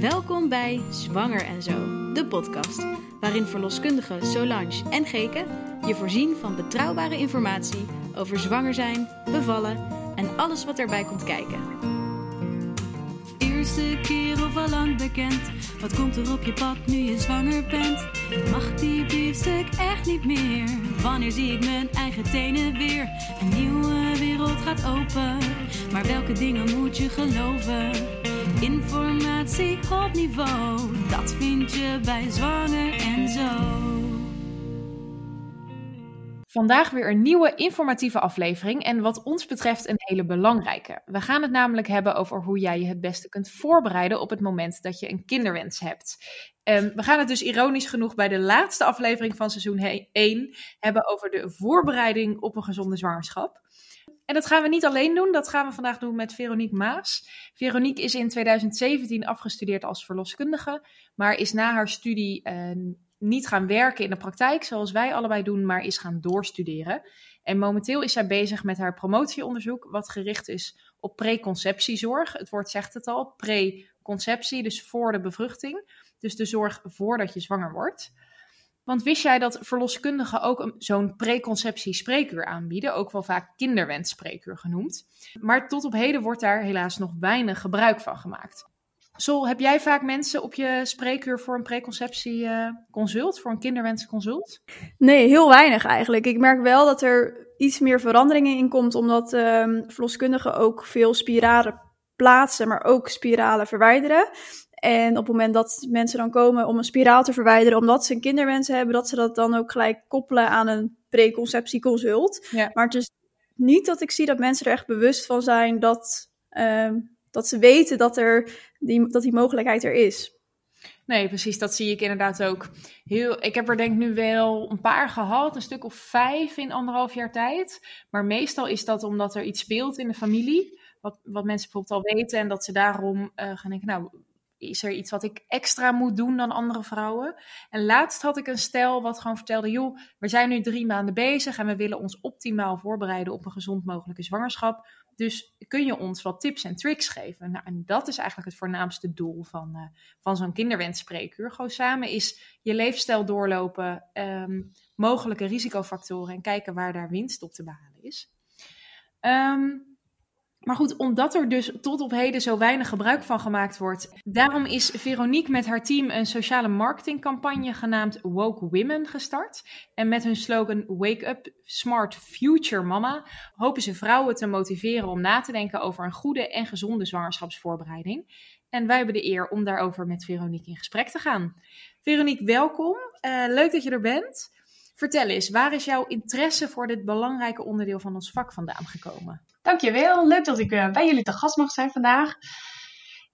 Welkom bij Zwanger en Zo, de podcast, waarin verloskundigen Solange en Geke je voorzien van betrouwbare informatie over zwanger zijn, bevallen en alles wat erbij komt kijken. Eerste keer of al lang bekend, wat komt er op je pad nu je zwanger bent? Mag die biefstuk echt niet meer? Wanneer zie ik mijn eigen tenen weer? Een nieuwe wereld gaat open, maar welke dingen moet je geloven? Informatie op niveau, dat vind je bij Zwanger en Zo. Vandaag weer een nieuwe informatieve aflevering en wat ons betreft een hele belangrijke. We gaan het namelijk hebben over hoe jij je het beste kunt voorbereiden op het moment dat je een kinderwens hebt. Um, we gaan het dus ironisch genoeg bij de laatste aflevering van seizoen 1 hebben over de voorbereiding op een gezonde zwangerschap. En dat gaan we niet alleen doen, dat gaan we vandaag doen met Veronique Maas. Veronique is in 2017 afgestudeerd als verloskundige, maar is na haar studie uh, niet gaan werken in de praktijk, zoals wij allebei doen, maar is gaan doorstuderen. En momenteel is zij bezig met haar promotieonderzoek, wat gericht is op preconceptiezorg. Het woord zegt het al, preconceptie, dus voor de bevruchting. Dus de zorg voordat je zwanger wordt. Want wist jij dat verloskundigen ook zo'n preconceptie-spreekuur aanbieden, ook wel vaak kinderwensspreekuur genoemd? Maar tot op heden wordt daar helaas nog weinig gebruik van gemaakt. Sol, heb jij vaak mensen op je spreekuur voor een preconceptieconsult, voor een kinderwensconsult? Nee, heel weinig eigenlijk. Ik merk wel dat er iets meer veranderingen in komt, omdat um, verloskundigen ook veel spiralen plaatsen, maar ook spiralen verwijderen. En op het moment dat mensen dan komen om een spiraal te verwijderen, omdat ze een kinderwens hebben, dat ze dat dan ook gelijk koppelen aan een preconceptieconsult. Ja. Maar het is niet dat ik zie dat mensen er echt bewust van zijn dat, uh, dat ze weten dat, er die, dat die mogelijkheid er is. Nee, precies. Dat zie ik inderdaad ook. Heel, ik heb er denk ik nu wel een paar gehad, een stuk of vijf in anderhalf jaar tijd. Maar meestal is dat omdat er iets speelt in de familie. Wat, wat mensen bijvoorbeeld al weten. En dat ze daarom uh, gaan denken, nou, is er iets wat ik extra moet doen dan andere vrouwen? En laatst had ik een stel wat gewoon vertelde: joh, we zijn nu drie maanden bezig en we willen ons optimaal voorbereiden op een gezond mogelijke zwangerschap. Dus kun je ons wat tips en tricks geven? Nou, en dat is eigenlijk het voornaamste doel van, uh, van zo'n kinderwensspreekuur. Gewoon samen is je leefstijl doorlopen, um, mogelijke risicofactoren en kijken waar daar winst op te behalen is. Um, maar goed, omdat er dus tot op heden zo weinig gebruik van gemaakt wordt, daarom is Veronique met haar team een sociale marketingcampagne genaamd Woke Women gestart. En met hun slogan Wake Up Smart Future Mama hopen ze vrouwen te motiveren om na te denken over een goede en gezonde zwangerschapsvoorbereiding. En wij hebben de eer om daarover met Veronique in gesprek te gaan. Veronique, welkom. Uh, leuk dat je er bent. Vertel eens, waar is jouw interesse voor dit belangrijke onderdeel van ons vak vandaan gekomen? Dankjewel, leuk dat ik uh, bij jullie te gast mag zijn vandaag.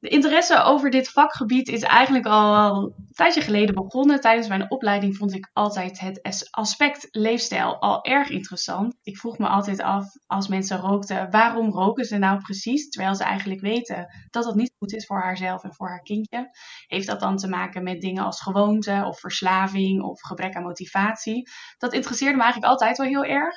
De interesse over dit vakgebied is eigenlijk al een tijdje geleden begonnen. Tijdens mijn opleiding vond ik altijd het aspect leefstijl al erg interessant. Ik vroeg me altijd af, als mensen rookten, waarom roken ze nou precies? Terwijl ze eigenlijk weten dat dat niet goed is voor haarzelf en voor haar kindje. Heeft dat dan te maken met dingen als gewoonte of verslaving of gebrek aan motivatie? Dat interesseerde me eigenlijk altijd wel heel erg.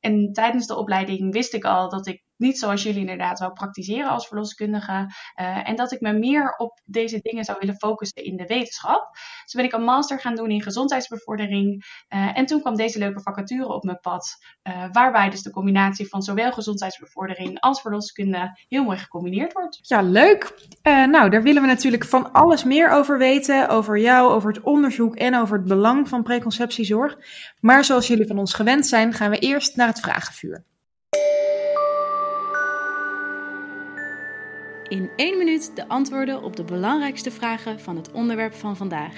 En tijdens de opleiding wist ik al dat ik niet zoals jullie inderdaad wel praktiseren als verloskundige. Uh, en dat ik me meer op deze dingen zou willen focussen in de wetenschap. Dus ben ik een master gaan doen in gezondheidsbevordering. Uh, en toen kwam deze leuke vacature op mijn pad. Uh, waarbij dus de combinatie van zowel gezondheidsbevordering als verloskunde heel mooi gecombineerd wordt. Ja, leuk. nou, daar willen we natuurlijk van alles meer over weten. Over jou, over het onderzoek en over het belang van preconceptiezorg. Maar zoals jullie van ons gewend zijn, gaan we eerst naar het vragenvuur. In één minuut de antwoorden op de belangrijkste vragen van het onderwerp van vandaag.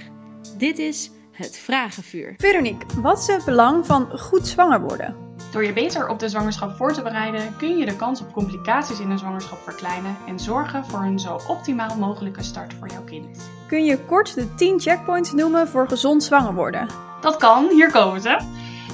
Dit is het Vragenvuur. Veronique, wat is het belang van goed zwanger worden? Door je beter op de zwangerschap voor te bereiden, kun je de kans op complicaties in een zwangerschap verkleinen en zorgen voor een zo optimaal mogelijke start voor jouw kind. Kun je kort de 10 checkpoints noemen voor gezond zwanger worden? Dat kan, hier komen ze.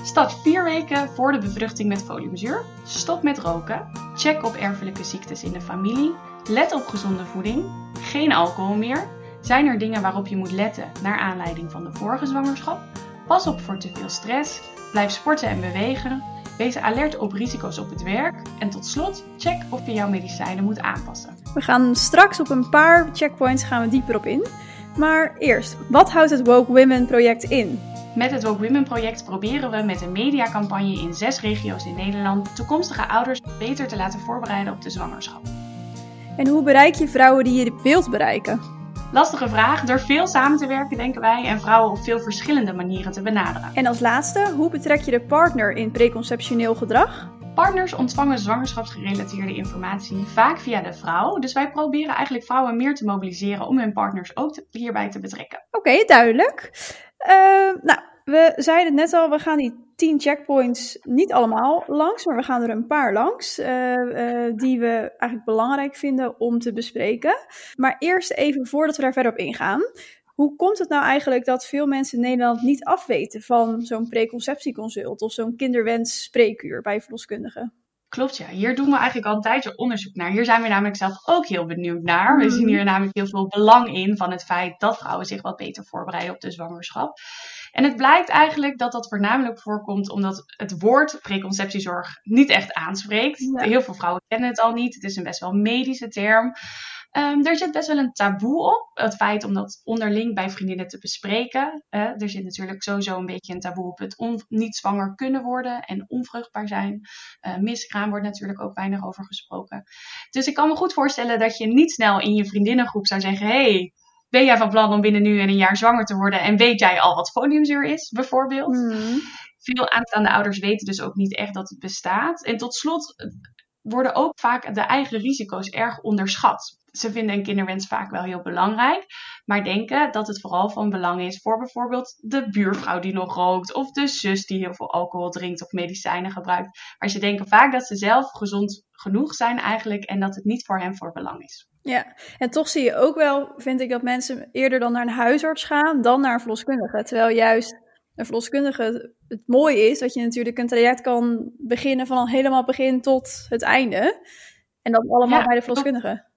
Start vier weken voor de bevruchting met foliumzuur. Stop met roken. Check op erfelijke ziektes in de familie. Let op gezonde voeding. Geen alcohol meer. Zijn er dingen waarop je moet letten naar aanleiding van de vorige zwangerschap? Pas op voor te veel stress. Blijf sporten en bewegen. Wees alert op risico's op het werk. En tot slot, check of je jouw medicijnen moet aanpassen. We gaan straks op een paar checkpoints gaan we dieper op in. Maar eerst, wat houdt het Woke Women project in? Met het Woke Women project proberen we met een mediacampagne in zes regio's in Nederland toekomstige ouders beter te laten voorbereiden op de zwangerschap. En hoe bereik je vrouwen die je wilt bereiken? Lastige vraag. Door veel samen te werken, denken wij, en vrouwen op veel verschillende manieren te benaderen. En als laatste, hoe betrek je de partner in preconceptioneel gedrag? Partners ontvangen zwangerschapsgerelateerde informatie vaak via de vrouw. Dus wij proberen eigenlijk vrouwen meer te mobiliseren om hun partners ook hierbij te betrekken. Oké, duidelijk. Uh, nou, we zeiden het net al, we gaan die 10 checkpoints niet allemaal langs, maar we gaan er een paar langs uh, uh, die we eigenlijk belangrijk vinden om te bespreken. Maar eerst even voordat we daar verder op ingaan. Hoe komt het nou eigenlijk dat veel mensen in Nederland niet afweten van zo'n preconceptieconsult of zo'n kinderwensspreekuur bij verloskundigen? Klopt, ja. Hier doen we eigenlijk al een tijdje onderzoek naar. Hier zijn we namelijk zelf ook heel benieuwd naar. We zien hier namelijk heel veel belang in van het feit dat vrouwen zich wat beter voorbereiden op de zwangerschap. En het blijkt eigenlijk dat dat voornamelijk voorkomt omdat het woord preconceptiezorg niet echt aanspreekt. Heel veel vrouwen kennen het al niet. Het is een best wel medische term. Um, er zit best wel een taboe op. Het feit om dat onderling bij vriendinnen te bespreken. Uh, er zit natuurlijk sowieso een beetje een taboe op het niet zwanger kunnen worden en onvruchtbaar zijn. Uh, miskraam wordt natuurlijk ook weinig over gesproken. Dus ik kan me goed voorstellen dat je niet snel in je vriendinnengroep zou zeggen: hey, ben jij van plan om binnen nu en een jaar zwanger te worden? En weet jij al wat foliumzuur is, bijvoorbeeld? Mm. Veel aanstaande ouders weten dus ook niet echt dat het bestaat. En tot slot worden ook vaak de eigen risico's erg onderschat. Ze vinden een kinderwens vaak wel heel belangrijk, maar denken dat het vooral van belang is voor bijvoorbeeld de buurvrouw die nog rookt, of de zus die heel veel alcohol drinkt of medicijnen gebruikt. Maar ze denken vaak dat ze zelf gezond genoeg zijn eigenlijk en dat het niet voor hen voor belang is. Ja, en toch zie je ook wel, vind ik, dat mensen eerder dan naar een huisarts gaan dan naar een verloskundige. Terwijl juist een verloskundige het mooie is dat je natuurlijk een traject kan beginnen van al helemaal begin tot het einde. En dat allemaal bij de verloskundige.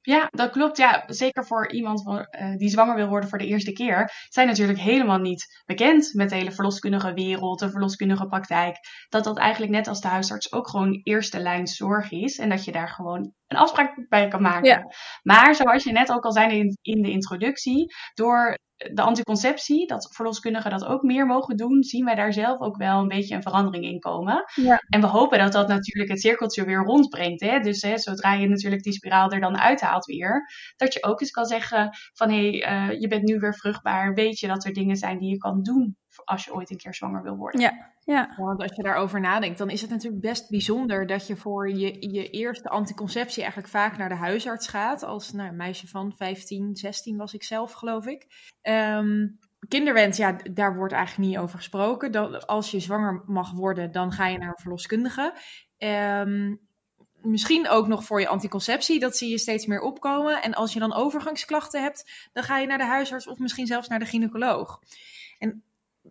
Ja, dat klopt. Ja, zeker voor iemand uh, die zwanger wil worden voor de eerste keer. Zijn natuurlijk helemaal niet bekend met de hele verloskundige wereld, de verloskundige praktijk. Dat dat eigenlijk net als de huisarts ook gewoon eerste lijn zorg is. En dat je daar gewoon een afspraak bij kan maken. Ja. Maar zoals je net ook al zei in, in de introductie, door de anticonceptie, dat verloskundigen dat ook meer mogen doen, zien wij daar zelf ook wel een beetje een verandering in komen. Ja. En we hopen dat dat natuurlijk het cirkeltje weer rondbrengt. Hè? Dus hè, zodra je natuurlijk die spiraal er dan uithaalt weer, dat je ook eens kan zeggen van hé, hey, uh, je bent nu weer vruchtbaar, weet je dat er dingen zijn die je kan doen als je ooit een keer zwanger wil worden. Ja, ja. Want als je daarover nadenkt, dan is het natuurlijk best bijzonder dat je voor je, je eerste anticonceptie eigenlijk vaak naar de huisarts gaat. Als nou, een meisje van 15, 16 was ik zelf, geloof ik. Um, kinderwens, ja, daar wordt eigenlijk niet over gesproken. Dat, als je zwanger mag worden, dan ga je naar een verloskundige. Um, misschien ook nog voor je anticonceptie, dat zie je steeds meer opkomen. En als je dan overgangsklachten hebt, dan ga je naar de huisarts of misschien zelfs naar de gynaecoloog. En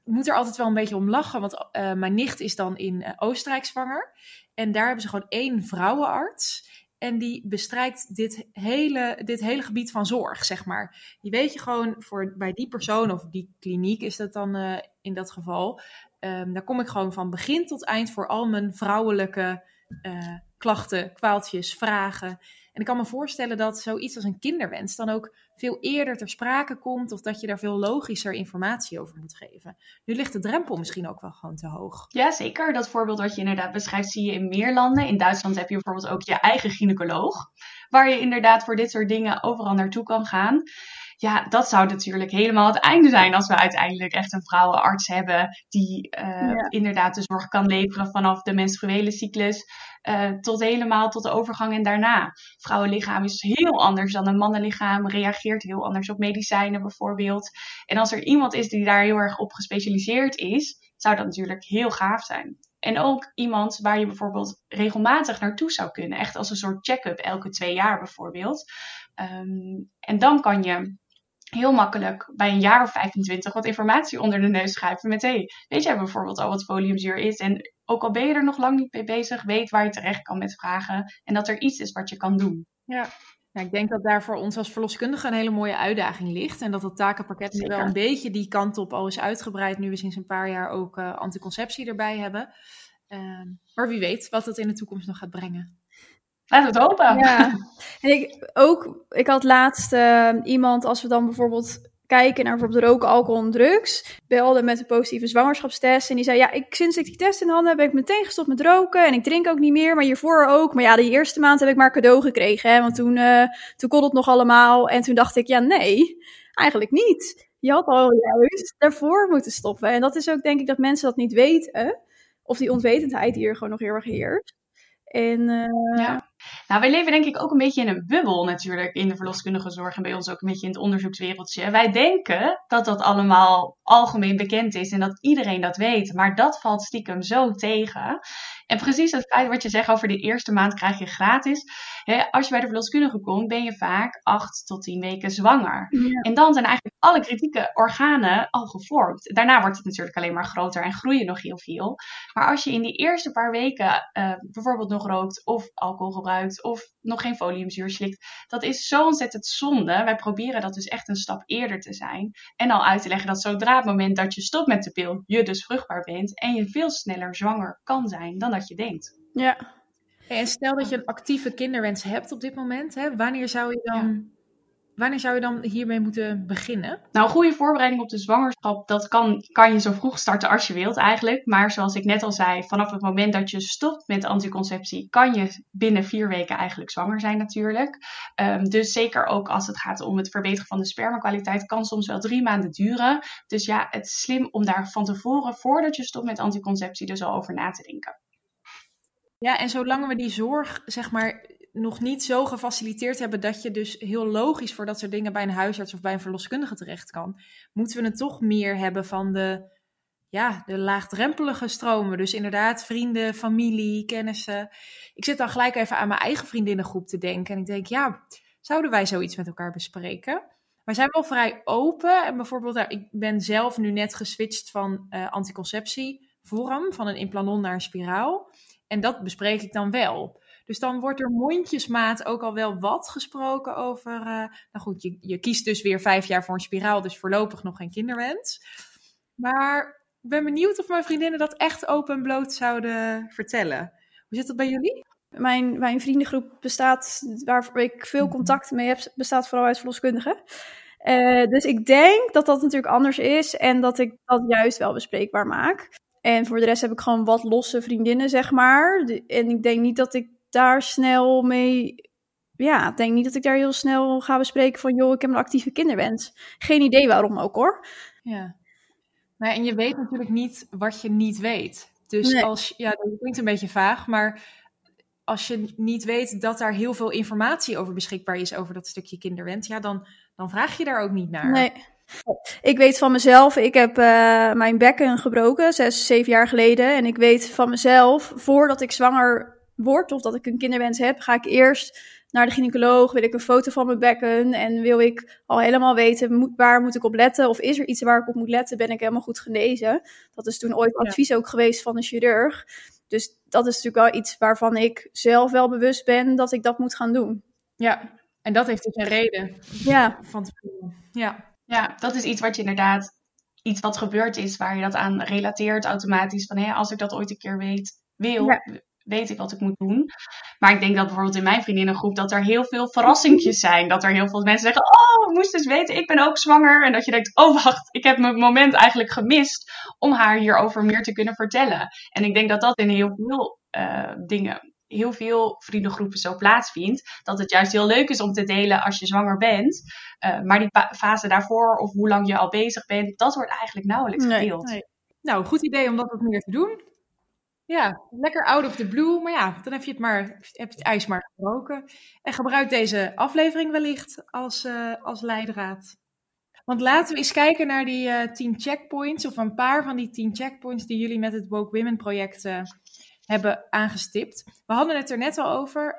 moet er altijd wel een beetje om lachen, want uh, mijn nicht is dan in uh, Oostenrijk zwanger. En daar hebben ze gewoon één vrouwenarts. En die bestrijkt dit hele, dit hele gebied van zorg, zeg maar. Die weet je gewoon, voor, bij die persoon of die kliniek is dat dan uh, in dat geval. Um, daar kom ik gewoon van begin tot eind voor al mijn vrouwelijke klachten, kwaaltjes, vragen. En ik kan me voorstellen dat zoiets als een kinderwens dan ook veel eerder ter sprake komt of dat je daar veel logischer informatie over moet geven. Nu ligt de drempel misschien ook wel gewoon te hoog. Ja, zeker. Dat voorbeeld wat je inderdaad beschrijft zie je in meer landen. In Duitsland heb je bijvoorbeeld ook je eigen gynaecoloog, waar je inderdaad voor dit soort dingen overal naartoe kan gaan ja, dat zou natuurlijk helemaal het einde zijn als we uiteindelijk echt een vrouwenarts hebben die uh, inderdaad de zorg kan leveren vanaf de menstruele cyclus uh, tot helemaal tot de overgang en daarna. Vrouwenlichaam is heel anders dan een mannenlichaam, reageert heel anders op medicijnen bijvoorbeeld. En als er iemand is die daar heel erg op gespecialiseerd is, zou dat natuurlijk heel gaaf zijn. En ook iemand waar je bijvoorbeeld regelmatig naartoe zou kunnen. Echt als een soort check-up elke twee jaar bijvoorbeeld. Um, en dan kan je heel makkelijk bij een jaar of 25 wat informatie onder de neus schuiven met hey, weet jij bijvoorbeeld al wat foliumzuur is? En ook al ben je er nog lang niet mee bezig, weet waar je terecht kan met vragen en dat er iets is wat je kan doen. Ja. Ja, ik denk dat daar voor ons als verloskundige een hele mooie uitdaging ligt. En dat het takenpakket nu wel een beetje die kant op al is uitgebreid. Nu we sinds een paar jaar ook uh, anticonceptie erbij hebben. Uh, maar wie weet wat het in de toekomst nog gaat brengen. Laten we het hopen. Ja. En ik ook, ik had laatst uh, iemand, als we dan bijvoorbeeld kijken naar bijvoorbeeld roken, alcohol en drugs, belde met een positieve zwangerschapstest. En die zei, ja, ik, sinds ik die test in handen heb, ben ik meteen gestopt met roken. En ik drink ook niet meer, maar hiervoor ook. Maar ja, die eerste maand heb ik maar cadeau gekregen, hè, want toen, uh, toen kon het nog allemaal. En toen dacht ik, ja, nee, eigenlijk niet. Je had al juist daarvoor moeten stoppen. En dat is ook denk ik dat mensen dat niet weten. Of die onwetendheid hier gewoon nog heel erg heerst. En, uh, ja. Nou, wij leven denk ik ook een beetje in een bubbel natuurlijk in de verloskundige zorg en bij ons ook een beetje in het onderzoekswereldje. Wij denken dat dat allemaal algemeen bekend is en dat iedereen dat weet, maar dat valt stiekem zo tegen. En precies het feit wat je zegt over de eerste maand krijg je gratis. Hè, als je bij de verloskundige komt, ben je vaak 8 tot 10 weken zwanger. Ja. En dan zijn eigenlijk alle kritieke organen al gevormd. Daarna wordt het natuurlijk alleen maar groter en groeien nog heel veel. Maar als je in die eerste paar weken uh, bijvoorbeeld nog rookt of alcohol gebruikt of nog geen foliumzuur slikt, dat is zo ontzettend zonde. Wij proberen dat dus echt een stap eerder te zijn. En al uit te leggen dat zodra het moment dat je stopt met de pil, je dus vruchtbaar bent en je veel sneller zwanger kan zijn dan dat je denkt. Ja. En stel dat je een actieve kinderwens hebt op dit moment, hè, wanneer zou je dan, ja. Wanneer zou je dan hiermee moeten beginnen? Nou, een goede voorbereiding op de zwangerschap, dat kan, kan je zo vroeg starten als je wilt eigenlijk. Maar zoals ik net al zei, vanaf het moment dat je stopt met anticonceptie, kan je binnen vier weken eigenlijk zwanger zijn natuurlijk. Um, dus zeker ook als het gaat om het verbeteren van de spermakwaliteit, kan soms wel drie maanden duren. Dus ja, het is slim om daar van tevoren, voordat je stopt met anticonceptie, dus al over na te denken. Ja, en zolang we die zorg, zeg maar, nog niet zo gefaciliteerd hebben dat je dus heel logisch voor dat soort dingen bij een huisarts of bij een verloskundige terecht kan, moeten we het toch meer hebben van de, ja, de laagdrempelige stromen. Dus inderdaad, vrienden, familie, kennissen. Ik zit dan gelijk even aan mijn eigen vriendinnengroep te denken. En ik denk, ja, zouden wij zoiets met elkaar bespreken? Wij zijn wel vrij open. En bijvoorbeeld, nou, ik ben zelf nu net geswitcht van uh, anticonceptievorm, van een implanon naar een spiraal. En dat bespreek ik dan wel. Dus dan wordt er mondjesmaat ook al wel wat gesproken over. Uh, nou goed, je, je kiest dus weer vijf jaar voor een spiraal, dus voorlopig nog geen kinderwens. Maar ik ben benieuwd of mijn vriendinnen dat echt open en bloot zouden vertellen. Hoe zit dat bij jullie? Mijn, mijn vriendengroep bestaat, waar ik veel contact mee heb, bestaat vooral uit verloskundigen. Uh, dus ik denk dat dat natuurlijk anders is en dat ik dat juist wel bespreekbaar maak. En voor de rest heb ik gewoon wat losse vriendinnen, zeg maar. En ik denk niet dat ik daar snel mee. Ja, ik denk niet dat ik daar heel snel ga bespreken van, joh, ik heb een actieve kinderwens. Geen idee waarom ook hoor. Ja. Maar en je weet natuurlijk niet wat je niet weet. Dus nee. als, ja, dat klinkt een beetje vaag, maar als je niet weet dat daar heel veel informatie over beschikbaar is over dat stukje kinderwens, ja, dan, dan vraag je daar ook niet naar. Nee. Ik weet van mezelf, ik heb uh, mijn bekken gebroken, zes, zeven jaar geleden. En ik weet van mezelf, voordat ik zwanger word of dat ik een kinderwens heb, ga ik eerst naar de gynaecoloog, wil ik een foto van mijn bekken en wil ik al helemaal weten moet, waar moet ik op letten of is er iets waar ik op moet letten, ben ik helemaal goed genezen. Dat is toen ooit advies ook geweest van een chirurg. Dus dat is natuurlijk wel iets waarvan ik zelf wel bewust ben dat ik dat moet gaan doen. Ja, en dat heeft dus een reden. Ja. Van. Ja. Ja, dat is iets wat je inderdaad, iets wat gebeurd is, waar je dat aan relateert automatisch. Van hé, als ik dat ooit een keer weet, wil, ja. Weet ik wat ik moet doen. Maar ik denk dat bijvoorbeeld in mijn vriendinnengroep dat er heel veel verrassingjes zijn. Dat er heel veel mensen zeggen, oh, moest eens weten, ik ben ook zwanger. En dat je denkt, oh wacht, ik heb mijn moment eigenlijk gemist om haar hierover meer te kunnen vertellen. En ik denk dat dat in heel veel uh, dingen heel veel vriendengroepen zo plaatsvindt. Dat het juist heel leuk is om te delen als je zwanger bent. Uh, maar die fase daarvoor of hoe lang je al bezig bent, dat wordt eigenlijk nauwelijks gedeeld. Nee, nee. Nou, goed idee om dat wat meer te doen. Ja, lekker out of the blue. Maar ja, dan heb je het, maar, heb je het ijs maar gebroken. En gebruik deze aflevering wellicht als, uh, als leidraad. Want laten we eens kijken naar die uh, 10 checkpoints. Of een paar van die 10 checkpoints die jullie met het Woke Women project hebben aangestipt. We hadden het er net al over.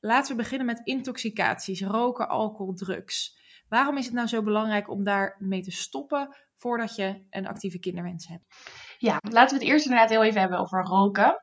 Laten we beginnen met intoxicaties, roken, alcohol, drugs. Waarom is het nou zo belangrijk om daarmee te stoppen voordat je een actieve kinderwens hebt? Ja, laten we het eerst inderdaad heel even hebben over roken.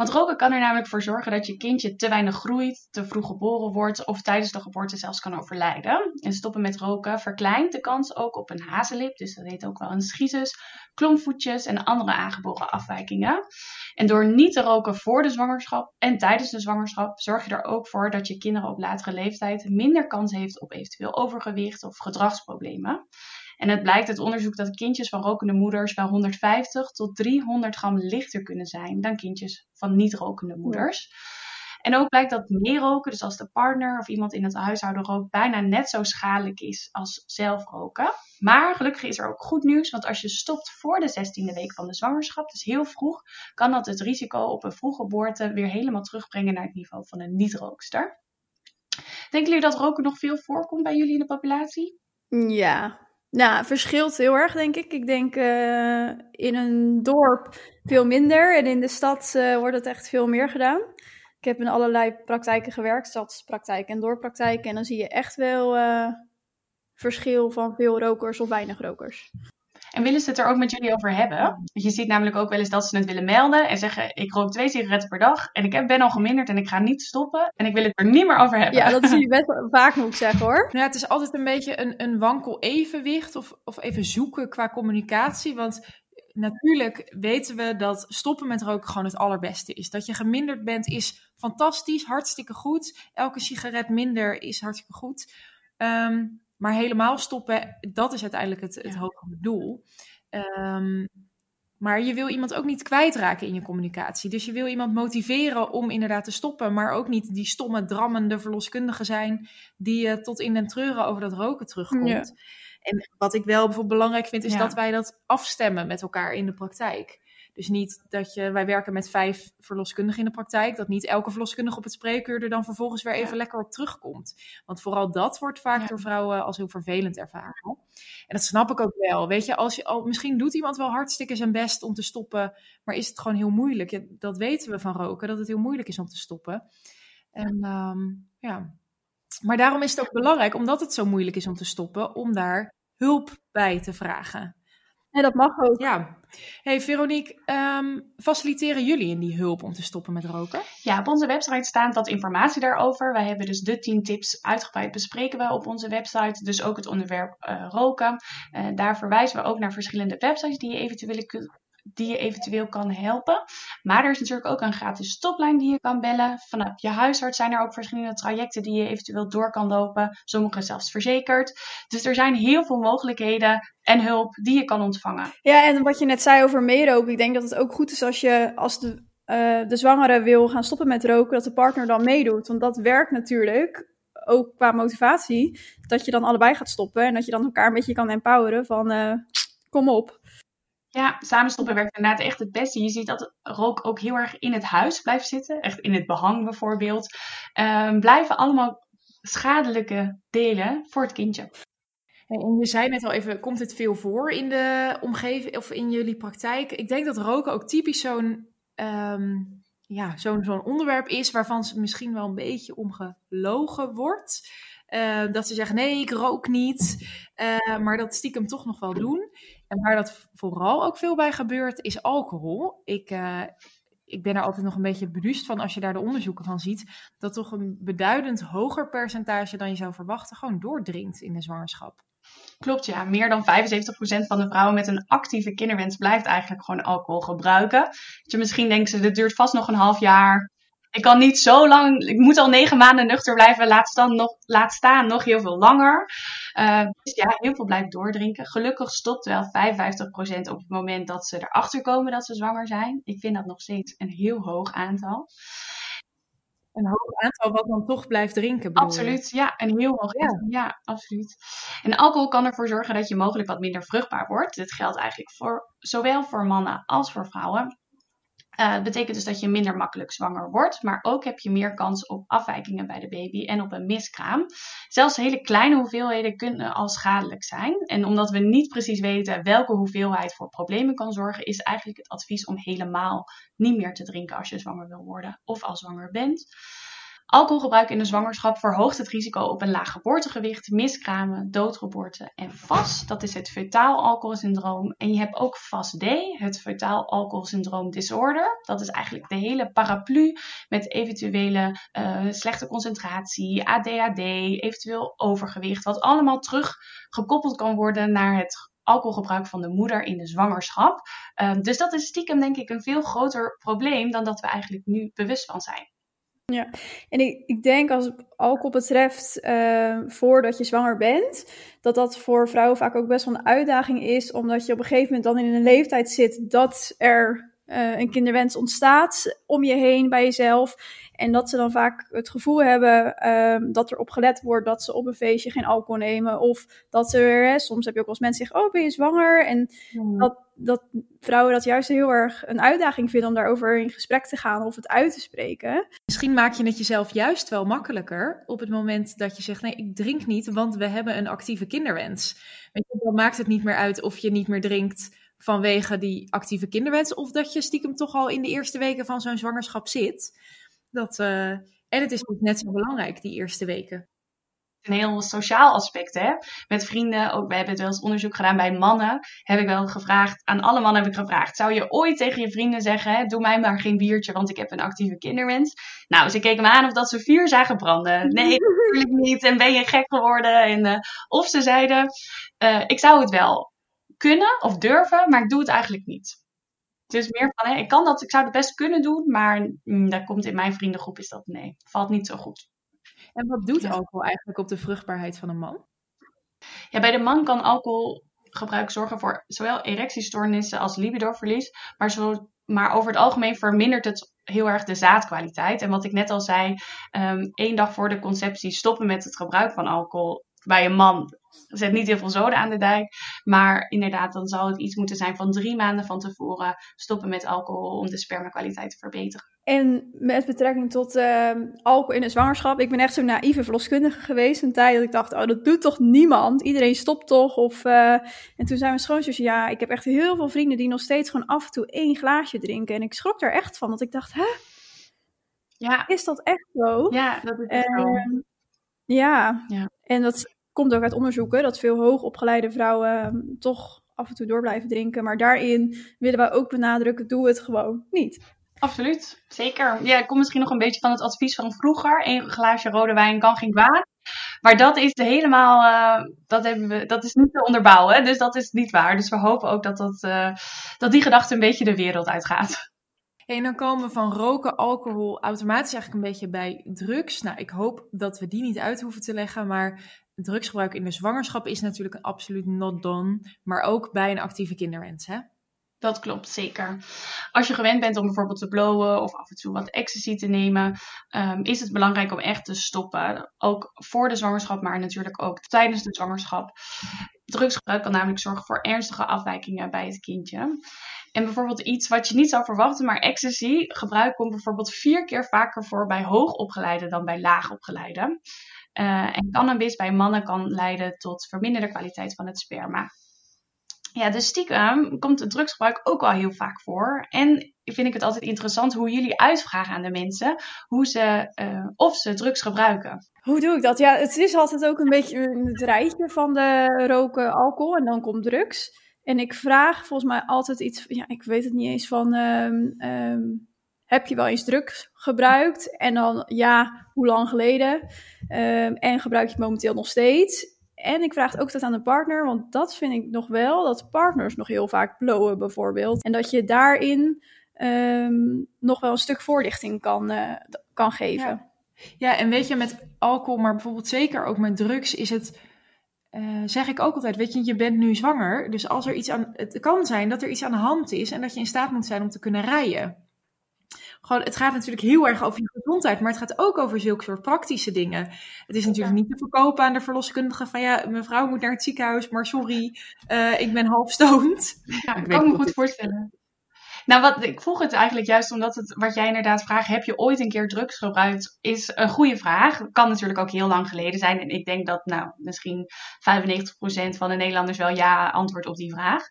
Want roken kan er namelijk voor zorgen dat je kindje te weinig groeit, te vroeg geboren wordt of tijdens de geboorte zelfs kan overlijden. En stoppen met roken verkleint de kans ook op een hazenlip, dus dat heet ook wel een schizus, klompvoetjes en andere aangeboren afwijkingen. En door niet te roken voor de zwangerschap en tijdens de zwangerschap zorg je er ook voor dat je kinderen op latere leeftijd minder kans heeft op eventueel overgewicht of gedragsproblemen. En het blijkt uit onderzoek dat kindjes van rokende moeders wel 150 tot 300 gram lichter kunnen zijn dan kindjes van niet-rokende moeders. En ook blijkt dat meer roken, dus als de partner of iemand in het huishouden rookt, bijna net zo schadelijk is als zelf roken. Maar gelukkig is er ook goed nieuws, want als je stopt voor de 16e week van de zwangerschap, dus heel vroeg, kan dat het risico op een vroege geboorte weer helemaal terugbrengen naar het niveau van een niet-rookster. Denken jullie dat roken nog veel voorkomt bij jullie in de populatie? Ja, nou, verschilt heel erg, denk ik. Ik denk uh, in een dorp veel minder en in de stad uh, wordt het echt veel meer gedaan. Ik heb in allerlei praktijken gewerkt, stadspraktijken en doorpraktijken. En dan zie je echt wel uh, verschil van veel rokers of weinig rokers. En willen ze het er ook met jullie over hebben? Want je ziet namelijk ook wel eens dat ze het willen melden en zeggen: Ik rook twee sigaretten per dag en ik ben al geminderd en ik ga niet stoppen en ik wil het er niet meer over hebben. Ja, dat zie je best vaak, moet ik zeggen hoor. Nou, het is altijd een beetje een, een wankel evenwicht of, of even zoeken qua communicatie. Want natuurlijk weten we dat stoppen met roken gewoon het allerbeste is. Dat je geminderd bent is fantastisch, hartstikke goed. Elke sigaret minder is hartstikke goed. Um, maar helemaal stoppen, dat is uiteindelijk het, het hogere doel. Um, maar je wil iemand ook niet kwijtraken in je communicatie. Dus je wil iemand motiveren om inderdaad te stoppen, maar ook niet die stomme, drammende verloskundige zijn die je tot in den treuren over dat roken terugkomt. Ja. En wat ik wel bijvoorbeeld belangrijk vind, is ja. dat wij dat afstemmen met elkaar in de praktijk. Dus niet dat je, wij werken met vijf verloskundigen in de praktijk, dat niet elke verloskundige op het spreekuur er dan vervolgens weer even lekker op terugkomt. Want vooral dat wordt vaak door vrouwen als heel vervelend ervaren. En dat snap ik ook wel. Weet je, als je al, misschien doet iemand wel hartstikke zijn best om te stoppen, maar is het gewoon heel moeilijk. Ja, dat weten we van roken, dat het heel moeilijk is om te stoppen. En um, ja. Maar daarom is het ook belangrijk, omdat het zo moeilijk is om te stoppen, om daar hulp bij te vragen. En dat mag ook. Ja. Hey Veronique, um, faciliteren jullie in die hulp om te stoppen met roken? Ja, op onze website staat dat informatie daarover. Wij hebben dus de 10 tips uitgebreid bespreken we op onze website. Dus ook het onderwerp uh, roken. Uh, daar verwijzen we ook naar verschillende websites die je eventueel kunt die je eventueel kan helpen. Maar er is natuurlijk ook een gratis stoplijn die je kan bellen. Vanaf je huisarts zijn er ook verschillende trajecten die je eventueel door kan lopen. Sommige zelfs verzekerd. Dus er zijn heel veel mogelijkheden en hulp die je kan ontvangen. Ja, en wat je net zei over meeroken. Ik denk dat het ook goed is als je als de, uh, de zwangere wil gaan stoppen met roken, dat de partner dan meedoet. Want dat werkt natuurlijk ook qua motivatie. Dat je dan allebei gaat stoppen en dat je dan elkaar een beetje kan empoweren van uh, kom op. Ja, samenstoppen werkt inderdaad echt het beste. Je ziet dat rook ook heel erg in het huis blijft zitten. Echt in het behang bijvoorbeeld. Um, blijven allemaal schadelijke delen voor het kindje. En je zei net al even, komt het veel voor in de omgeving of in jullie praktijk? Ik denk dat roken ook typisch zo'n um, ja, zo'n zo'n onderwerp is waarvan ze misschien wel een beetje omgelogen wordt. Uh, dat ze zeggen, nee, ik rook niet. Maar dat stiekem toch nog wel doen. En waar dat vooral ook veel bij gebeurt, is alcohol. Ik, uh, ik ben er altijd nog een beetje bewust van, als je daar de onderzoeken van ziet, dat toch een beduidend hoger percentage dan je zou verwachten gewoon doordringt in de zwangerschap. Klopt, ja. Meer dan 75% van de vrouwen met een actieve kinderwens blijft eigenlijk gewoon alcohol gebruiken. Je misschien denkt, ze, dit duurt vast nog een half jaar. Ik kan niet zo lang, ik moet al negen maanden nuchter blijven, laat staan nog, laat staan nog heel veel langer. Uh, dus ja, heel veel blijft doordrinken. Gelukkig stopt wel 55% op het moment dat ze erachter komen dat ze zwanger zijn. Ik vind dat nog steeds een heel hoog aantal. Een hoog aantal wat dan toch blijft drinken. Absoluut, ja. Een heel hoog ja. Ja, absoluut. En alcohol kan ervoor zorgen dat je mogelijk wat minder vruchtbaar wordt. Dit geldt eigenlijk voor zowel voor mannen als voor vrouwen. Uh, dat betekent dus dat je minder makkelijk zwanger wordt, maar ook heb je meer kans op afwijkingen bij de baby en op een miskraam. Zelfs hele kleine hoeveelheden kunnen al schadelijk zijn. En omdat we niet precies weten welke hoeveelheid voor problemen kan zorgen, is eigenlijk het advies om helemaal niet meer te drinken als je zwanger wil worden of al zwanger bent. Alcoholgebruik in de zwangerschap verhoogt het risico op een laag geboortegewicht, miskramen, doodgeboorte en FAS. Dat is het fetaal alcoholsyndroom. En je hebt ook FAS-D, het fetaal alcoholsyndroom disorder. Dat is eigenlijk de hele paraplu met eventuele uh, slechte concentratie, ADHD, eventueel overgewicht. Wat allemaal terug gekoppeld kan worden naar het alcoholgebruik van de moeder in de zwangerschap. Uh, dus dat is stiekem denk ik een veel groter probleem dan dat we eigenlijk nu bewust van zijn. Ja, en ik, ik denk als alcohol betreft, uh, voordat je zwanger bent, dat dat voor vrouwen vaak ook best wel een uitdaging is, omdat je op een gegeven moment dan in een leeftijd zit dat er uh, een kinderwens ontstaat om je heen bij jezelf. En dat ze dan vaak het gevoel hebben um, dat er op gelet wordt dat ze op een feestje geen alcohol nemen. Of dat ze weer, soms heb je ook eens mensen zeggen, oh ben je zwanger? En dat, dat vrouwen dat juist heel erg een uitdaging vinden om daarover in gesprek te gaan of het uit te spreken. Misschien maak je het jezelf juist wel makkelijker op het moment dat je zegt, nee ik drink niet, want we hebben een actieve kinderwens. Weet je, dan maakt het niet meer uit of je niet meer drinkt vanwege die actieve kinderwens. Of dat je stiekem toch al in de eerste weken van zo'n zwangerschap zit. Dat, uh, en het is ook net zo belangrijk, die eerste weken. Een heel sociaal aspect, hè? Met vrienden, ook we hebben het wel eens onderzoek gedaan bij mannen. Heb ik wel gevraagd, aan alle mannen heb ik gevraagd: zou je ooit tegen je vrienden zeggen: hè, doe mij maar geen biertje, want ik heb een actieve kinderwens? Nou, ze keken me aan of dat ze vuur zagen branden. Nee, natuurlijk niet. En ben je gek geworden? En, uh, of ze zeiden: uh, ik zou het wel kunnen of durven, maar ik doe het eigenlijk niet. Dus meer van, hè, ik kan dat, ik zou het best kunnen doen, maar mm, daar komt in mijn vriendengroep is dat nee, valt niet zo goed. En wat doet alcohol eigenlijk op de vruchtbaarheid van een man? Ja, bij de man kan alcoholgebruik zorgen voor zowel erectiestoornissen als libidoverlies, maar, zo, maar over het algemeen vermindert het heel erg de zaadkwaliteit. En wat ik net al zei, um, één dag voor de conceptie stoppen met het gebruik van alcohol bij een man zet niet heel veel zoden aan de dijk. Maar inderdaad, dan zal het iets moeten zijn van drie maanden van tevoren stoppen met alcohol om de spermakwaliteit te verbeteren. En met betrekking tot uh, alcohol in de zwangerschap, ik ben echt zo'n naïeve verloskundige geweest. Een tijd dat ik dacht, oh, dat doet toch niemand? Iedereen stopt toch? Of, uh, en toen zei mijn schoonzus, ja, ik heb echt heel veel vrienden die nog steeds gewoon af en toe één glaasje drinken. En ik schrok er echt van, want ik dacht, hè? Ja. Is dat echt zo? Ja, dat is echt zo. Ja. ja, en dat komt ook uit onderzoeken dat veel hoogopgeleide vrouwen ehm, toch af en toe door blijven drinken. Maar daarin willen wij ook benadrukken, doe het gewoon niet. Absoluut, zeker. Ja, ik kom misschien nog een beetje van het advies van vroeger. Een glaasje rode wijn kan geen kwaad. Maar dat is helemaal, uh, dat, hebben we, dat is niet te onderbouwen. Dus dat is niet waar. Dus we hopen ook dat, dat, uh, dat die gedachte een beetje de wereld uitgaat. En dan komen we van roken, alcohol automatisch eigenlijk een beetje bij drugs. Nou, ik hoop dat we die niet uit hoeven te leggen, maar drugsgebruik in de zwangerschap is natuurlijk een absoluut not done, maar ook bij een actieve kinderwens, hè? Dat klopt, zeker. Als je gewend bent om bijvoorbeeld te blowen of af en toe wat ecstasy te nemen, um, is het belangrijk om echt te stoppen. Ook voor de zwangerschap, maar natuurlijk ook tijdens de zwangerschap. Drugsgebruik kan namelijk zorgen voor ernstige afwijkingen bij het kindje. En bijvoorbeeld iets wat je niet zou verwachten, maar ecstasy gebruik komt bijvoorbeeld vier keer vaker voor bij hoogopgeleide dan bij laagopgeleide. Uh, en cannabis bij mannen kan leiden tot verminderde kwaliteit van het sperma. Ja, dus stiekem komt het drugsgebruik ook wel heel vaak voor. En vind ik het altijd interessant hoe jullie uitvragen aan de mensen hoe ze, uh, of ze drugs gebruiken. Hoe doe ik dat? Ja, het is altijd ook een beetje het rijtje van de roken, alcohol en dan komt drugs. En ik vraag volgens mij altijd iets, ja, ik weet het niet eens van, um, um, heb je wel eens drugs gebruikt? En dan, ja, hoe lang geleden? Um, en gebruik je het momenteel nog steeds? En ik vraag het ook altijd aan de partner, want dat vind ik nog wel, dat partners nog heel vaak blowen bijvoorbeeld. En dat je daarin nog wel een stuk voorlichting kan, uh, kan geven. Ja. ja, en weet je, met alcohol, maar bijvoorbeeld zeker ook met drugs, is het uh, zeg ik ook altijd, weet je, je bent nu zwanger. Dus als er iets aan, het kan zijn dat er iets aan de hand is en dat je in staat moet zijn om te kunnen rijden. Gewoon, het gaat natuurlijk heel erg over je gezondheid, maar het gaat ook over zulke soort praktische dingen. Het is natuurlijk niet te verkopen aan de verloskundige van ja, mijn vrouw moet naar het ziekenhuis, maar sorry, uh, ik ben half stoned. Ja, ik kan me goed voorstellen. Nou, wat, ik vroeg het eigenlijk juist omdat het, wat jij inderdaad vraagt, heb je ooit een keer drugs gebruikt, is een goede vraag. Kan natuurlijk ook heel lang geleden zijn. En ik denk dat, nou, misschien 95% van de Nederlanders wel ja antwoordt op die vraag.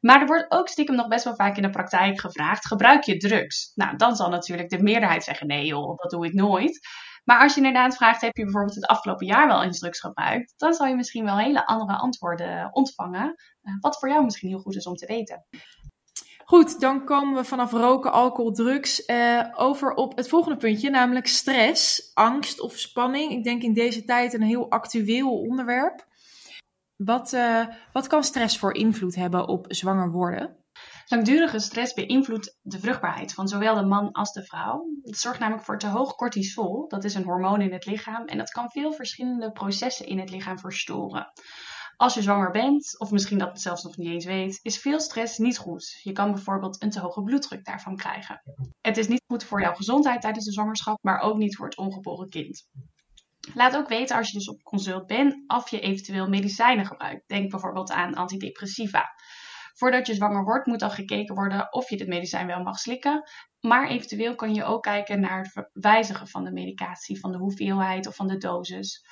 Maar er wordt ook stiekem nog best wel vaak in de praktijk gevraagd: gebruik je drugs? Nou, dan zal natuurlijk de meerderheid zeggen: nee, joh, dat doe ik nooit. Maar als je inderdaad vraagt, heb je bijvoorbeeld het afgelopen jaar wel eens drugs gebruikt? Dan zal je misschien wel hele andere antwoorden ontvangen. Uh, wat voor jou misschien heel goed is om te weten. Goed, dan komen we vanaf roken, alcohol, drugs uh, over op het volgende puntje, namelijk stress, angst of spanning. Ik denk in deze tijd een heel actueel onderwerp. Wat, uh, wat kan stress voor invloed hebben op zwanger worden? Langdurige stress beïnvloedt de vruchtbaarheid van zowel de man als de vrouw. Het zorgt namelijk voor te hoog cortisol, dat is een hormoon in het lichaam, en dat kan veel verschillende processen in het lichaam verstoren. Als je zwanger bent, of misschien dat zelfs nog niet eens weet, is veel stress niet goed. Je kan bijvoorbeeld een te hoge bloeddruk daarvan krijgen. Het is niet goed voor jouw gezondheid tijdens de zwangerschap, maar ook niet voor het ongeboren kind. Laat ook weten als je dus op consult bent of je eventueel medicijnen gebruikt. Denk bijvoorbeeld aan antidepressiva. Voordat je zwanger wordt, moet al gekeken worden of je dit medicijn wel mag slikken. Maar eventueel kan je ook kijken naar het wijzigen van de medicatie, van de hoeveelheid of van de dosis.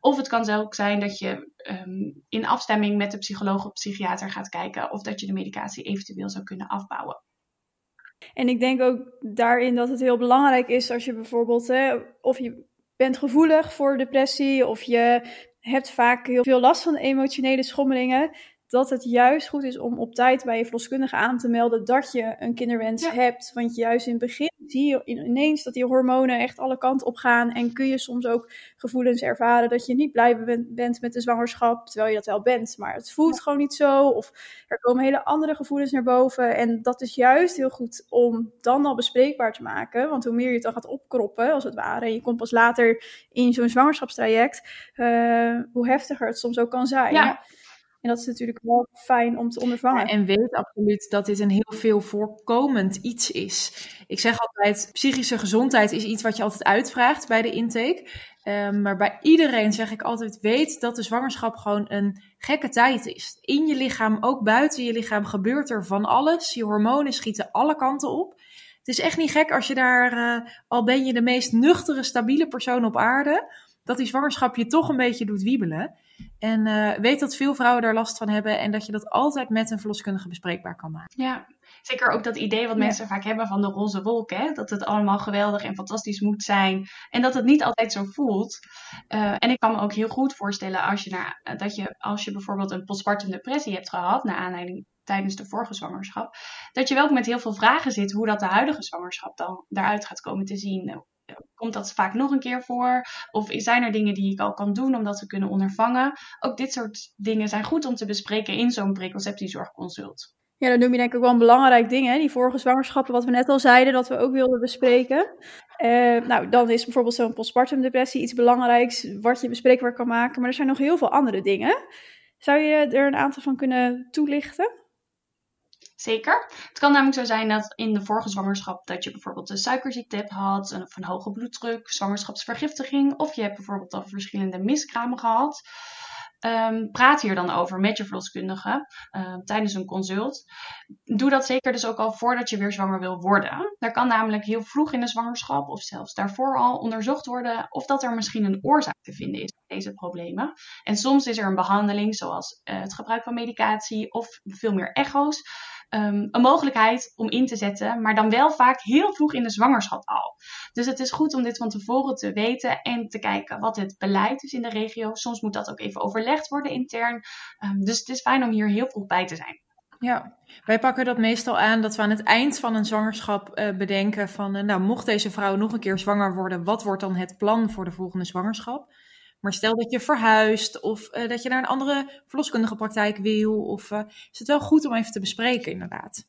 Of het kan ook zijn dat je um, in afstemming met de psycholoog of psychiater gaat kijken of dat je de medicatie eventueel zou kunnen afbouwen. En ik denk ook daarin dat het heel belangrijk is als je bijvoorbeeld, hè, of je bent gevoelig voor depressie of je hebt vaak heel veel last van emotionele schommelingen, dat het juist goed is om op tijd bij je verloskundige aan te melden dat je een kinderwens hebt. Want juist in het begin zie je ineens dat die hormonen echt alle kanten op gaan. En kun je soms ook gevoelens ervaren dat je niet blij bent met de zwangerschap, terwijl je dat wel bent. Maar het voelt gewoon niet zo. Of er komen hele andere gevoelens naar boven. En dat is juist heel goed om dan al bespreekbaar te maken. Want hoe meer je het dan gaat opkroppen, als het ware, en je komt pas later in zo'n zwangerschapstraject, uh, hoe heftiger het soms ook kan zijn. Ja. En dat is natuurlijk wel fijn om te ondervangen. en weet absoluut dat dit een heel veel voorkomend iets is. Ik zeg altijd, psychische gezondheid is iets wat je altijd uitvraagt bij de intake. Um, maar bij iedereen zeg ik altijd, weet dat de zwangerschap gewoon een gekke tijd is. In je lichaam, ook buiten je lichaam, gebeurt er van alles. Je hormonen schieten alle kanten op. Het is echt niet gek als je daar, uh, al ben je de meest nuchtere, stabiele persoon op aarde, dat die zwangerschap je toch een beetje doet wiebelen. En uh, weet dat veel vrouwen daar last van hebben en dat je dat altijd met een verloskundige bespreekbaar kan maken. Ja, zeker ook dat idee wat mensen vaak hebben van de roze wolk, hè? dat het allemaal geweldig en fantastisch moet zijn en dat het niet altijd zo voelt. Uh, en ik kan me ook heel goed voorstellen als je, naar, dat je, als je bijvoorbeeld een postpartum depressie hebt gehad, naar aanleiding tijdens de vorige zwangerschap, dat je wel met heel veel vragen zit hoe dat de huidige zwangerschap dan daaruit gaat komen te zien komt dat vaak nog een keer voor? Of zijn er dingen die ik al kan doen om dat te kunnen ondervangen? Ook dit soort dingen zijn goed om te bespreken in zo'n preconceptiezorgconsult. Ja, dat noem je denk ik wel een belangrijk ding, hè? die vorige zwangerschappen, wat we net al zeiden, dat we ook wilden bespreken. Uh, nou, dan is bijvoorbeeld zo'n postpartum depressie iets belangrijks, wat je bespreekbaar kan maken. Maar er zijn nog heel veel andere dingen. Zou je er een aantal van kunnen toelichten? Zeker. Het kan namelijk zo zijn dat in de vorige zwangerschap dat je bijvoorbeeld een suikerziekte hebt gehad, of een hoge bloeddruk, zwangerschapsvergiftiging, of je hebt bijvoorbeeld al verschillende miskramen gehad. Um, praat hier dan over met je verloskundige uh, tijdens een consult. Doe dat zeker dus ook al voordat je weer zwanger wil worden. Daar kan namelijk heel vroeg in de zwangerschap of zelfs daarvoor al onderzocht worden of dat er misschien een oorzaak te vinden is voor deze problemen. En soms is er een behandeling zoals uh, het gebruik van medicatie of veel meer echo's um, een mogelijkheid om in te zetten, maar dan wel vaak heel vroeg in de zwangerschap al. Dus het is goed om dit van tevoren te weten en te kijken wat het beleid is in de regio. Soms moet dat ook even overlegd worden intern. Um, dus het is fijn om hier heel vroeg bij te zijn. Ja, wij pakken dat meestal aan dat we aan het eind van een zwangerschap uh, bedenken van, uh, nou, mocht deze vrouw nog een keer zwanger worden, wat wordt dan het plan voor de volgende zwangerschap? Maar stel dat je verhuist of uh, dat je naar een andere verloskundige praktijk wil, of, uh, is het wel goed om even te bespreken, inderdaad.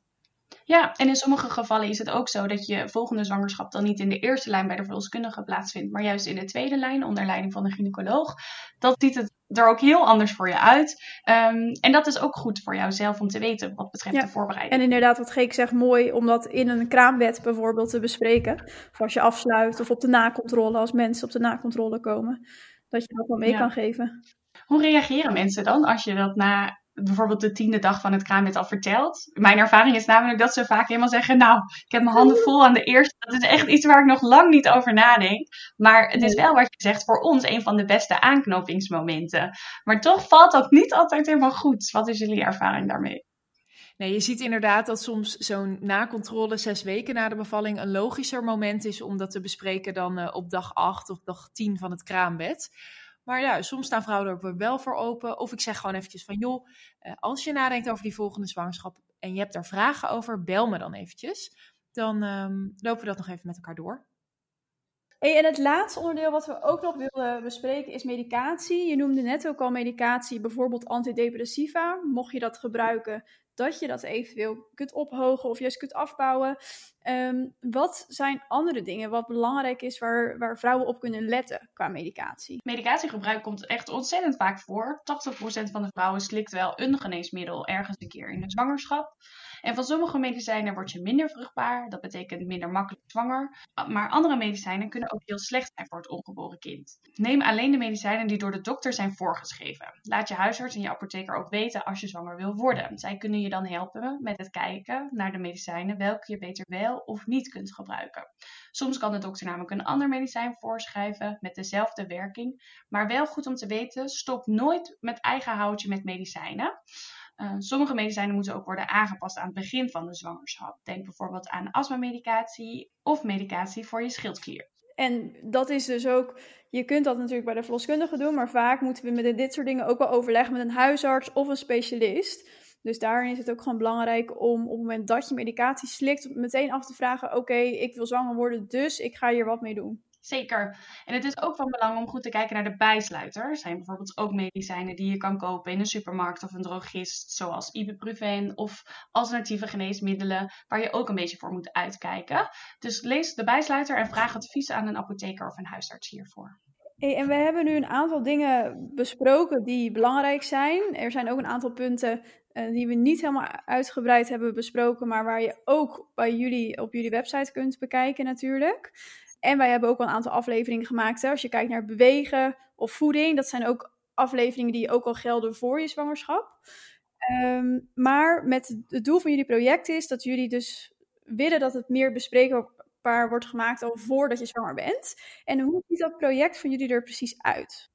Ja, en in sommige gevallen is het ook zo dat je volgende zwangerschap dan niet in de eerste lijn bij de verloskundige plaatsvindt, maar juist in de tweede lijn onder leiding van de gynaecoloog. Dat ziet het er ook heel anders voor je uit. Um, en dat is ook goed voor jouzelf om te weten wat betreft ja. de voorbereiding. En inderdaad, wat Geek zegt, mooi om dat in een kraambed bijvoorbeeld te bespreken. Of als je afsluit of op de nakontrole, als mensen op de nakontrole komen dat je dat wel mee ja. kan geven. Hoe reageren mensen dan als je dat na bijvoorbeeld de tiende dag van het kraambed al vertelt? Mijn ervaring is namelijk dat ze vaak helemaal zeggen: Nou, ik heb mijn handen vol aan de eerste. Dat is echt iets waar ik nog lang niet over nadenk. Maar het is wel wat je zegt voor ons een van de beste aanknopingsmomenten. Maar toch valt dat niet altijd helemaal goed. Wat is jullie ervaring daarmee? Nee, je ziet inderdaad dat soms zo'n nakontrole zes weken na de bevalling een logischer moment is om dat te bespreken dan uh, op dag 8 of dag 10 van het kraambed. Maar ja, soms staan vrouwen er ook wel voor open. Of ik zeg gewoon eventjes van, joh, uh, als je nadenkt over die volgende zwangerschap en je hebt daar vragen over, bel me dan eventjes. Dan um, lopen we dat nog even met elkaar door. Hey, en het laatste onderdeel wat we ook nog wilden bespreken is medicatie. Je noemde net ook al medicatie, bijvoorbeeld antidepressiva. Mocht je dat gebruiken, dat je dat eventueel kunt ophogen of juist kunt afbouwen. Um, wat zijn andere dingen wat belangrijk is waar, waar vrouwen op kunnen letten qua medicatie? Medicatiegebruik komt echt ontzettend vaak voor. 80% van de vrouwen slikt wel een geneesmiddel ergens een keer in de zwangerschap. En van sommige medicijnen word je minder vruchtbaar. Dat betekent minder makkelijk zwanger. Maar andere medicijnen kunnen ook heel slecht zijn voor het ongeboren kind. Neem alleen de medicijnen die door de dokter zijn voorgeschreven. Laat je huisarts en je apotheker ook weten als je zwanger wil worden. Zij kunnen je dan helpen met het kijken naar de medicijnen welke je beter wel of niet kunt gebruiken. Soms kan de dokter namelijk een ander medicijn voorschrijven met dezelfde werking. Maar wel goed om te weten, stop nooit met eigen houtje met medicijnen. Uh, sommige medicijnen moeten ook worden aangepast aan het begin van de zwangerschap. Denk bijvoorbeeld aan astma-medicatie of medicatie voor je schildklier. En dat is dus ook, je kunt dat natuurlijk bij de verloskundige doen, maar vaak moeten we met dit soort dingen ook wel overleggen met een huisarts of een specialist. Dus daarin is het ook gewoon belangrijk om op het moment dat je medicatie slikt, meteen af te vragen: Oké, ik wil zwanger worden, dus ik ga hier wat mee doen. Zeker. En het is ook van belang om goed te kijken naar de bijsluiter. Er zijn bijvoorbeeld ook medicijnen die je kan kopen in een supermarkt of een drogist, zoals ibuprofen of alternatieve geneesmiddelen, waar je ook een beetje voor moet uitkijken. Dus lees de bijsluiter en vraag advies aan een apotheker of een huisarts hiervoor. En we hebben nu een aantal dingen besproken die belangrijk zijn. Er zijn ook een aantal punten uh, die we niet helemaal uitgebreid hebben besproken, maar waar je ook bij jullie op jullie website kunt bekijken natuurlijk. En wij hebben ook al een aantal afleveringen gemaakt. Hè? Als je kijkt naar bewegen of voeding, dat zijn ook afleveringen die ook al gelden voor je zwangerschap. Um, maar met het doel van jullie project is dat jullie dus willen dat het meer bespreekbaar wordt gemaakt al voordat je zwanger bent. En hoe ziet dat project van jullie er precies uit?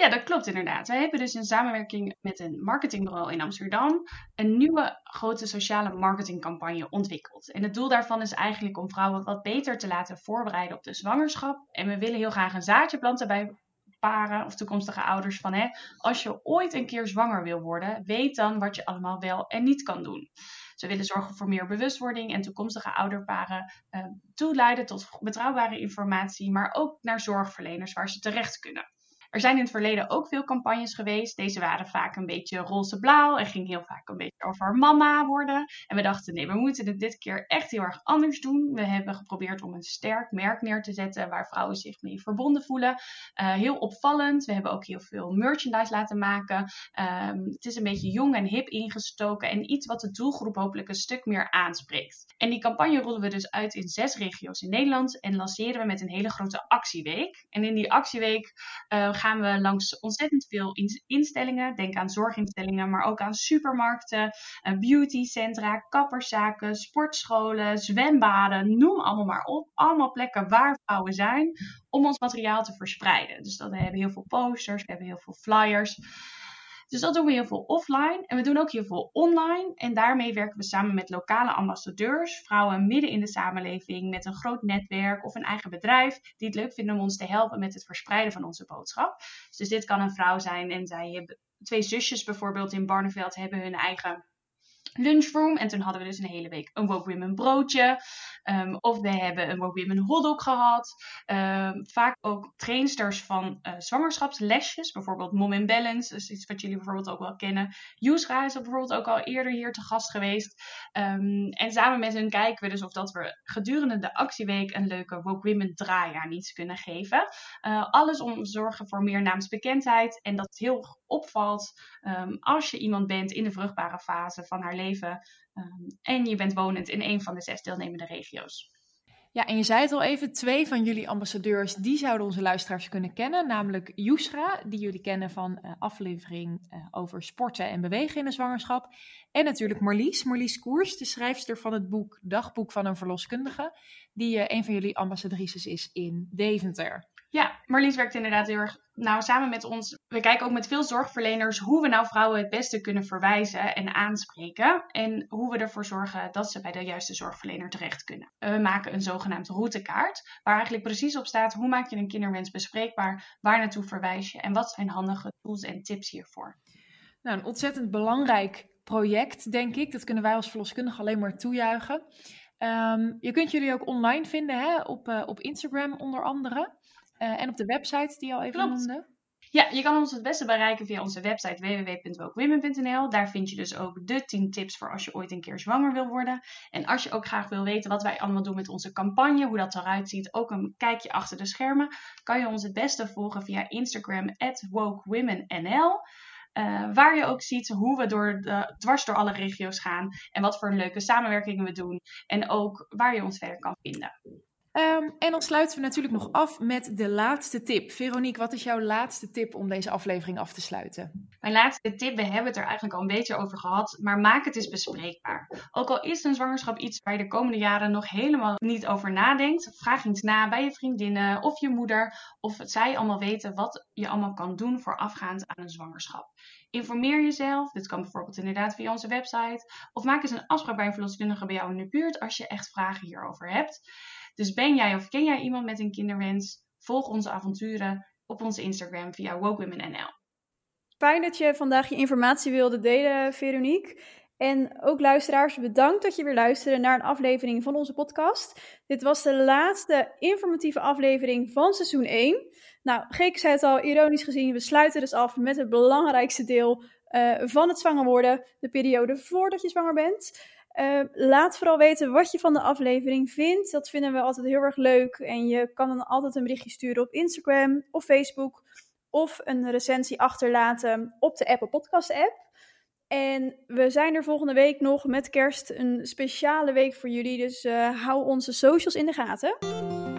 Ja, dat klopt inderdaad. Wij hebben dus in samenwerking met een marketingbureau in Amsterdam een nieuwe grote sociale marketingcampagne ontwikkeld. En het doel daarvan is eigenlijk om vrouwen wat beter te laten voorbereiden op de zwangerschap. En we willen heel graag een zaadje planten bij paren of toekomstige ouders van hè, als je ooit een keer zwanger wil worden, weet dan wat je allemaal wel en niet kan doen. Ze willen zorgen voor meer bewustwording en toekomstige ouderparen uh, toeleiden tot betrouwbare informatie, maar ook naar zorgverleners waar ze terecht kunnen. Er zijn in het verleden ook veel campagnes geweest. Deze waren vaak een beetje roze-blauw en ging heel vaak een beetje over mama worden. En we dachten, nee, we moeten het dit keer echt heel erg anders doen. We hebben geprobeerd om een sterk merk neer te zetten waar vrouwen zich mee verbonden voelen. Uh, heel opvallend. We hebben ook heel veel merchandise laten maken. Um, het is een beetje jong en hip ingestoken en iets wat de doelgroep hopelijk een stuk meer aanspreekt. En die campagne rollen we dus uit in zes regio's in Nederland en lanceren we met een hele grote actieweek. En in die actieweek uh, gaan we langs ontzettend veel instellingen. Denk aan zorginstellingen, maar ook aan supermarkten, eh, beautycentra, kapperszaken, sportscholen, zwembaden. Noem allemaal maar op. Allemaal plekken waar vrouwen zijn om ons materiaal te verspreiden. Dus dat, we hebben heel veel posters, we hebben heel veel flyers. Dus dat doen we heel veel offline. En we doen ook heel veel online. En daarmee werken we samen met lokale ambassadeurs, vrouwen midden in de samenleving, met een groot netwerk of een eigen bedrijf, die het leuk vinden om ons te helpen met het verspreiden van onze boodschap. Dus dit kan een vrouw zijn en zij hebben twee zusjes bijvoorbeeld in Barneveld hebben hun eigen lunchroom. En toen hadden we dus een hele week een Woke Women broodje. Um, of we hebben een Women hotdog gehad. Um, vaak ook trainsters van uh, zwangerschapslesjes. Bijvoorbeeld Mom in Balance. Is iets wat jullie bijvoorbeeld ook wel kennen. Yusra is bijvoorbeeld ook al eerder hier te gast geweest. Um, en samen met hen kijken we dus of dat we gedurende de actieweek een leuke Woke Women draai aan iets kunnen geven. Uh, alles om te zorgen voor meer naamsbekendheid. En dat het heel opvalt als je iemand bent in de vruchtbare fase van haar leven. Um, en je bent wonend in een van de zes deelnemende regio's. Ja, en je zei het al even, twee van jullie ambassadeurs, die zouden onze luisteraars kunnen kennen. Namelijk Yusra, die jullie kennen van uh, aflevering uh, over sporten en bewegen in de zwangerschap. En natuurlijk Marlies, Marlies Koers, de schrijfster van het boek Dagboek van een verloskundige. Die uh, een van jullie ambassadrices is in Deventer. Ja, Marlies werkt inderdaad heel erg nou samen met ons. We kijken ook met veel zorgverleners hoe we nou vrouwen het beste kunnen verwijzen en aanspreken. En hoe we ervoor zorgen dat ze bij de juiste zorgverlener terecht kunnen. We maken een zogenaamde routekaart, waar eigenlijk precies op staat hoe maak je een kinderwens bespreekbaar, waar naartoe verwijs je en wat zijn handige tools en tips hiervoor. Nou, een ontzettend belangrijk project, denk ik. Dat kunnen wij als verloskundige alleen maar toejuichen. Um, je kunt jullie ook online vinden hè? Op, uh, op Instagram onder andere. Uh, en op de website die je al even Klopt. noemde. Ja, je kan ons het beste bereiken via onze website www.wokewomen.nl. Daar vind je dus ook de 10 tips voor als je ooit een keer zwanger wil worden. En als je ook graag wil weten wat wij allemaal doen met onze campagne, hoe dat eruit ziet, ook een kijkje achter de schermen, kan je ons het beste volgen via Instagram @wokewomennl. Uh, waar je ook ziet hoe we door de, dwars door alle regio's gaan en wat voor leuke samenwerkingen we doen. En ook waar je ons verder kan vinden. Um, en dan sluiten we natuurlijk nog af met de laatste tip. Veronique, wat is jouw laatste tip om deze aflevering af te sluiten? Mijn laatste tip, we hebben het er eigenlijk al een beetje over gehad, maar maak het eens bespreekbaar. Ook al is een zwangerschap iets waar je de komende jaren nog helemaal niet over nadenkt, vraag eens na bij je vriendinnen of je moeder of zij allemaal weten wat je allemaal kan doen voorafgaand aan een zwangerschap. Informeer jezelf. Dit kan bijvoorbeeld inderdaad via onze website. Of maak eens een afspraak bij een verloskundige bij jou in de buurt als je echt vragen hierover hebt. Dus ben jij of ken jij iemand met een kinderwens? Volg onze avonturen op onze Instagram via WokeWomenNL. Fijn dat je vandaag je informatie wilde delen, Veronique. En ook luisteraars, bedankt dat je weer luisterde naar een aflevering van onze podcast. Dit was de laatste informatieve aflevering van seizoen 1. Nou, Geek zei het al, ironisch gezien, we sluiten dus af met het belangrijkste deel uh, van het zwanger worden, de periode voordat je zwanger bent. Uh, laat vooral weten wat je van de aflevering vindt. Dat vinden we altijd heel erg leuk. En je kan dan altijd een berichtje sturen op Instagram of Facebook. Of een recensie achterlaten op de Apple Podcast app. En we zijn er volgende week nog met kerst een speciale week voor jullie. Dus uh, hou onze socials in de gaten.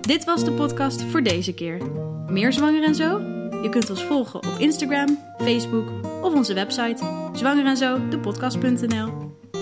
Dit was de podcast voor deze keer. Meer zwanger en zo? Je kunt ons volgen op Instagram, Facebook of onze website zwangerenzo, de podcast.nl.